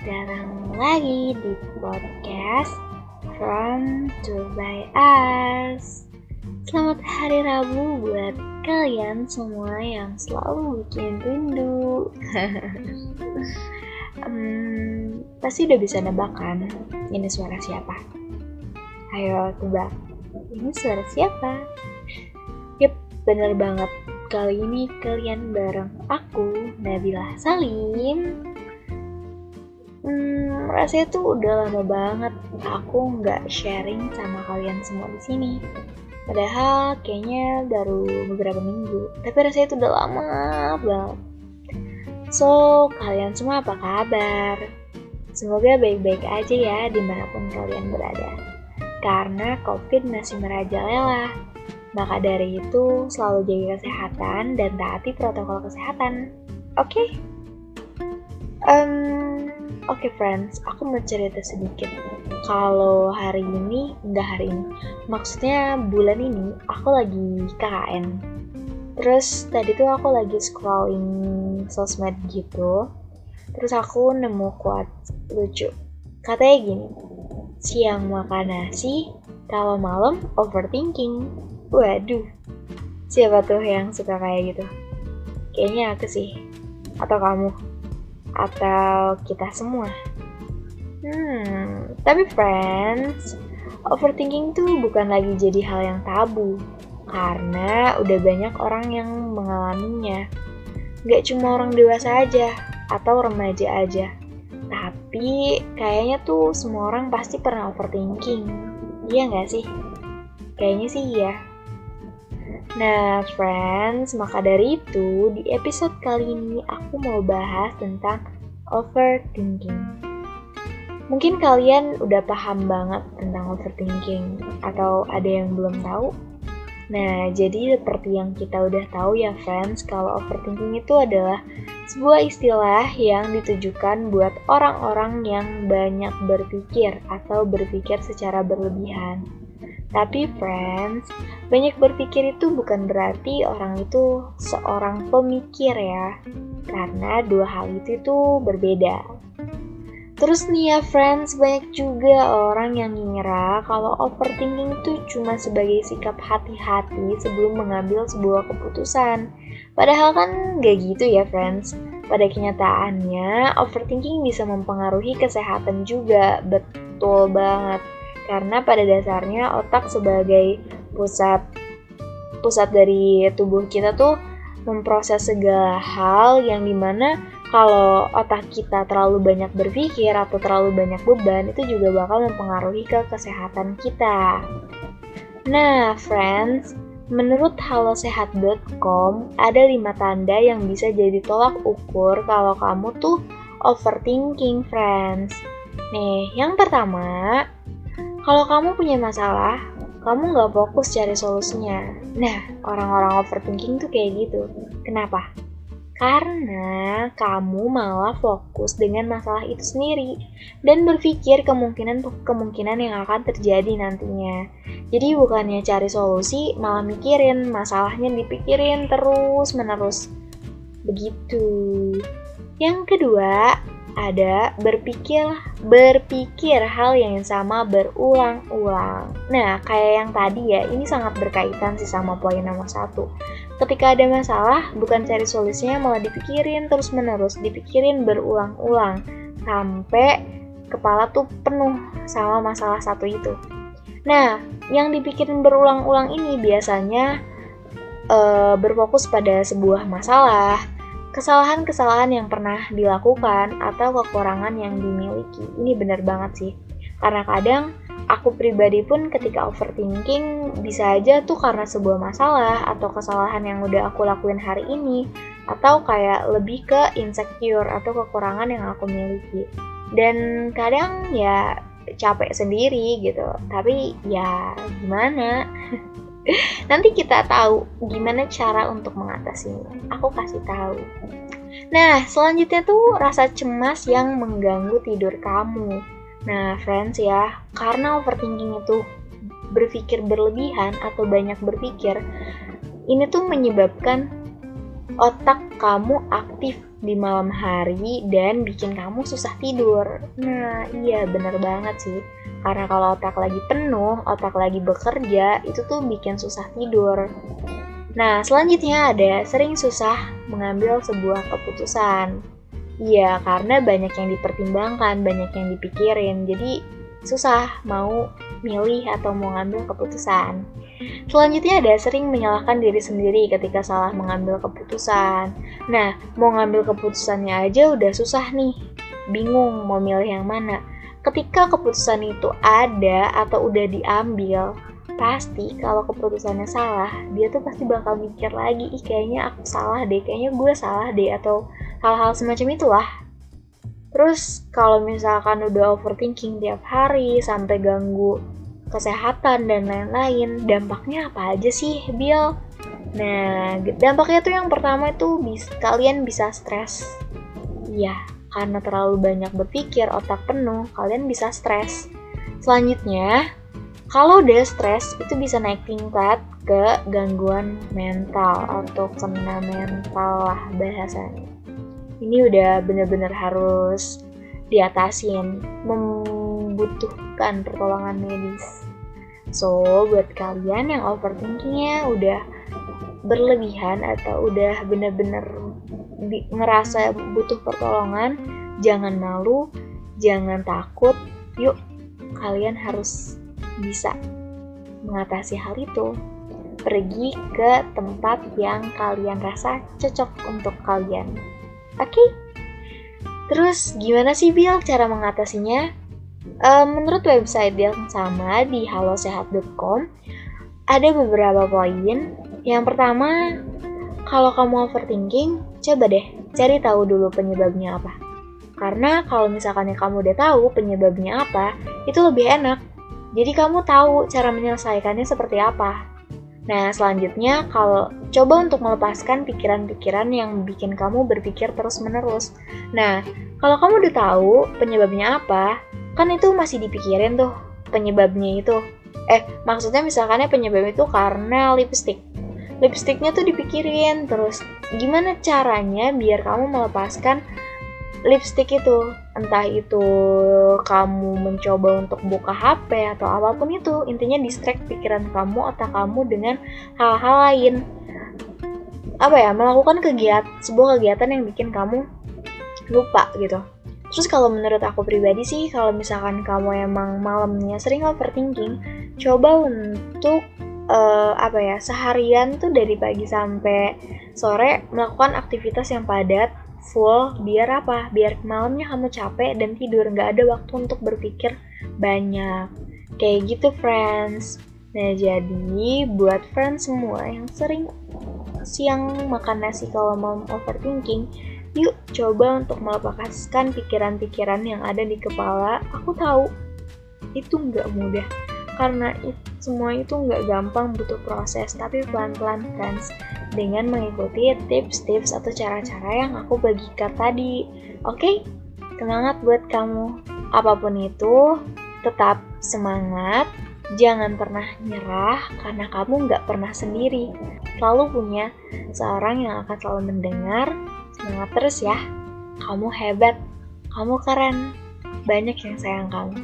datang lagi di podcast From to by Us. Selamat hari Rabu buat kalian semua yang selalu bikin rindu. um, pasti udah bisa nebak kan ini suara siapa? Ayo tebak, ini suara siapa? Yep, bener banget. Kali ini kalian bareng aku, Nabila Salim, Hmm, rasanya tuh udah lama banget aku nggak sharing sama kalian semua di sini. Padahal kayaknya baru beberapa minggu, tapi rasanya itu udah lama banget. So, kalian semua apa kabar? Semoga baik-baik aja ya di mana pun kalian berada. Karena COVID masih merajalela. Maka dari itu, selalu jaga kesehatan dan taati protokol kesehatan. Oke? Okay? Oke okay, friends, aku mau cerita sedikit. Kalau hari ini, enggak hari ini, maksudnya bulan ini aku lagi KKN. Terus tadi tuh aku lagi scrolling sosmed gitu. Terus aku nemu quote lucu. Katanya gini, siang makan nasi, kalau malam overthinking. Waduh, siapa tuh yang suka kayak gitu? Kayaknya aku sih. Atau kamu? Atau kita semua? Hmm, tapi friends, overthinking tuh bukan lagi jadi hal yang tabu karena udah banyak orang yang mengalaminya. Gak cuma orang dewasa aja atau remaja aja, tapi kayaknya tuh semua orang pasti pernah overthinking. Iya gak sih? Kayaknya sih iya. Nah, friends, maka dari itu di episode kali ini aku mau bahas tentang overthinking. Mungkin kalian udah paham banget tentang overthinking atau ada yang belum tahu? Nah, jadi seperti yang kita udah tahu ya friends, kalau overthinking itu adalah sebuah istilah yang ditujukan buat orang-orang yang banyak berpikir atau berpikir secara berlebihan. Tapi friends, banyak berpikir itu bukan berarti orang itu seorang pemikir ya. Karena dua hal itu tuh berbeda. Terus nih ya friends, banyak juga orang yang ngira kalau overthinking itu cuma sebagai sikap hati-hati sebelum mengambil sebuah keputusan. Padahal kan gak gitu ya friends. Pada kenyataannya, overthinking bisa mempengaruhi kesehatan juga, betul banget karena pada dasarnya otak sebagai pusat pusat dari tubuh kita tuh memproses segala hal yang di mana kalau otak kita terlalu banyak berpikir atau terlalu banyak beban itu juga bakal mempengaruhi ke kesehatan kita. Nah, friends, menurut halosehat.com ada lima tanda yang bisa jadi tolak ukur kalau kamu tuh overthinking, friends. Nih, yang pertama, kalau kamu punya masalah, kamu nggak fokus cari solusinya. Nah, orang-orang overthinking tuh kayak gitu. Kenapa? Karena kamu malah fokus dengan masalah itu sendiri dan berpikir kemungkinan-kemungkinan yang akan terjadi nantinya. Jadi bukannya cari solusi, malah mikirin masalahnya dipikirin terus-menerus. Begitu. Yang kedua, ada berpikir berpikir hal yang sama berulang-ulang. Nah, kayak yang tadi ya, ini sangat berkaitan sih sama poin nomor satu. Ketika ada masalah, bukan cari solusinya malah dipikirin terus-menerus, dipikirin berulang-ulang sampai kepala tuh penuh sama masalah satu itu. Nah, yang dipikirin berulang-ulang ini biasanya uh, berfokus pada sebuah masalah, kesalahan-kesalahan yang pernah dilakukan atau kekurangan yang dimiliki. Ini benar banget sih. Karena kadang aku pribadi pun ketika overthinking bisa aja tuh karena sebuah masalah atau kesalahan yang udah aku lakuin hari ini atau kayak lebih ke insecure atau kekurangan yang aku miliki. Dan kadang ya capek sendiri gitu. Tapi ya gimana? Nanti kita tahu gimana cara untuk mengatasinya. Aku kasih tahu. Nah, selanjutnya tuh rasa cemas yang mengganggu tidur kamu. Nah, friends ya, karena overthinking itu berpikir berlebihan atau banyak berpikir, ini tuh menyebabkan otak kamu aktif di malam hari dan bikin kamu susah tidur. Nah, iya bener banget sih. Karena kalau otak lagi penuh, otak lagi bekerja, itu tuh bikin susah tidur. Nah, selanjutnya ada sering susah mengambil sebuah keputusan. Iya, karena banyak yang dipertimbangkan, banyak yang dipikirin. Jadi, susah mau milih atau mau ngambil keputusan. Selanjutnya ada sering menyalahkan diri sendiri ketika salah mengambil keputusan. Nah, mau ngambil keputusannya aja udah susah nih. Bingung mau milih yang mana. Ketika keputusan itu ada atau udah diambil, pasti kalau keputusannya salah, dia tuh pasti bakal mikir lagi, ih kayaknya aku salah deh, kayaknya gue salah deh, atau hal-hal semacam itulah. Terus kalau misalkan udah overthinking tiap hari sampai ganggu kesehatan dan lain-lain, dampaknya apa aja sih, Bill? Nah, dampaknya tuh yang pertama itu kalian bisa stres. Iya, karena terlalu banyak berpikir, otak penuh, kalian bisa stres. Selanjutnya, kalau udah stres, itu bisa naik tingkat ke gangguan mental atau kena mental lah bahasanya. Ini udah bener-bener harus diatasin, membutuhkan pertolongan medis. So, buat kalian yang overthinkingnya udah berlebihan atau udah bener-bener ngerasa butuh pertolongan, jangan malu, jangan takut. Yuk, kalian harus bisa mengatasi hal itu. Pergi ke tempat yang kalian rasa cocok untuk kalian. Oke? Okay? Terus gimana sih Bill cara mengatasinya? Uh, menurut website yang sama di halosehat.com, ada beberapa poin. Yang pertama, kalau kamu overthinking, coba deh cari tahu dulu penyebabnya apa. Karena kalau misalkan kamu udah tahu penyebabnya apa, itu lebih enak. Jadi kamu tahu cara menyelesaikannya seperti apa. Nah, selanjutnya kalau coba untuk melepaskan pikiran-pikiran yang bikin kamu berpikir terus-menerus. Nah, kalau kamu udah tahu penyebabnya apa, kan itu masih dipikirin tuh penyebabnya itu eh maksudnya misalkannya penyebab itu karena lipstick lipsticknya tuh dipikirin. Terus gimana caranya biar kamu melepaskan lipstick itu? Entah itu kamu mencoba untuk buka HP atau apa pun itu. Intinya distract pikiran kamu atau kamu dengan hal-hal lain. Apa ya? Melakukan kegiatan sebuah kegiatan yang bikin kamu lupa gitu. Terus kalau menurut aku pribadi sih, kalau misalkan kamu emang malamnya sering overthinking, coba untuk uh, apa ya seharian tuh dari pagi sampai sore melakukan aktivitas yang padat full biar apa? Biar malamnya kamu capek dan tidur nggak ada waktu untuk berpikir banyak. Kayak gitu friends. Nah jadi buat friends semua yang sering siang makan nasi kalau mau overthinking Yuk coba untuk melepaskan pikiran-pikiran yang ada di kepala. Aku tahu itu nggak mudah karena itu, semua itu nggak gampang butuh proses tapi pelan-pelan friends dengan mengikuti tips-tips atau cara-cara yang aku bagikan tadi. Oke, okay? semangat buat kamu. Apa pun itu, tetap semangat. Jangan pernah nyerah karena kamu nggak pernah sendiri. Selalu punya seorang yang akan selalu mendengar Semangat terus ya. Kamu hebat. Kamu keren. Banyak yang sayang kamu.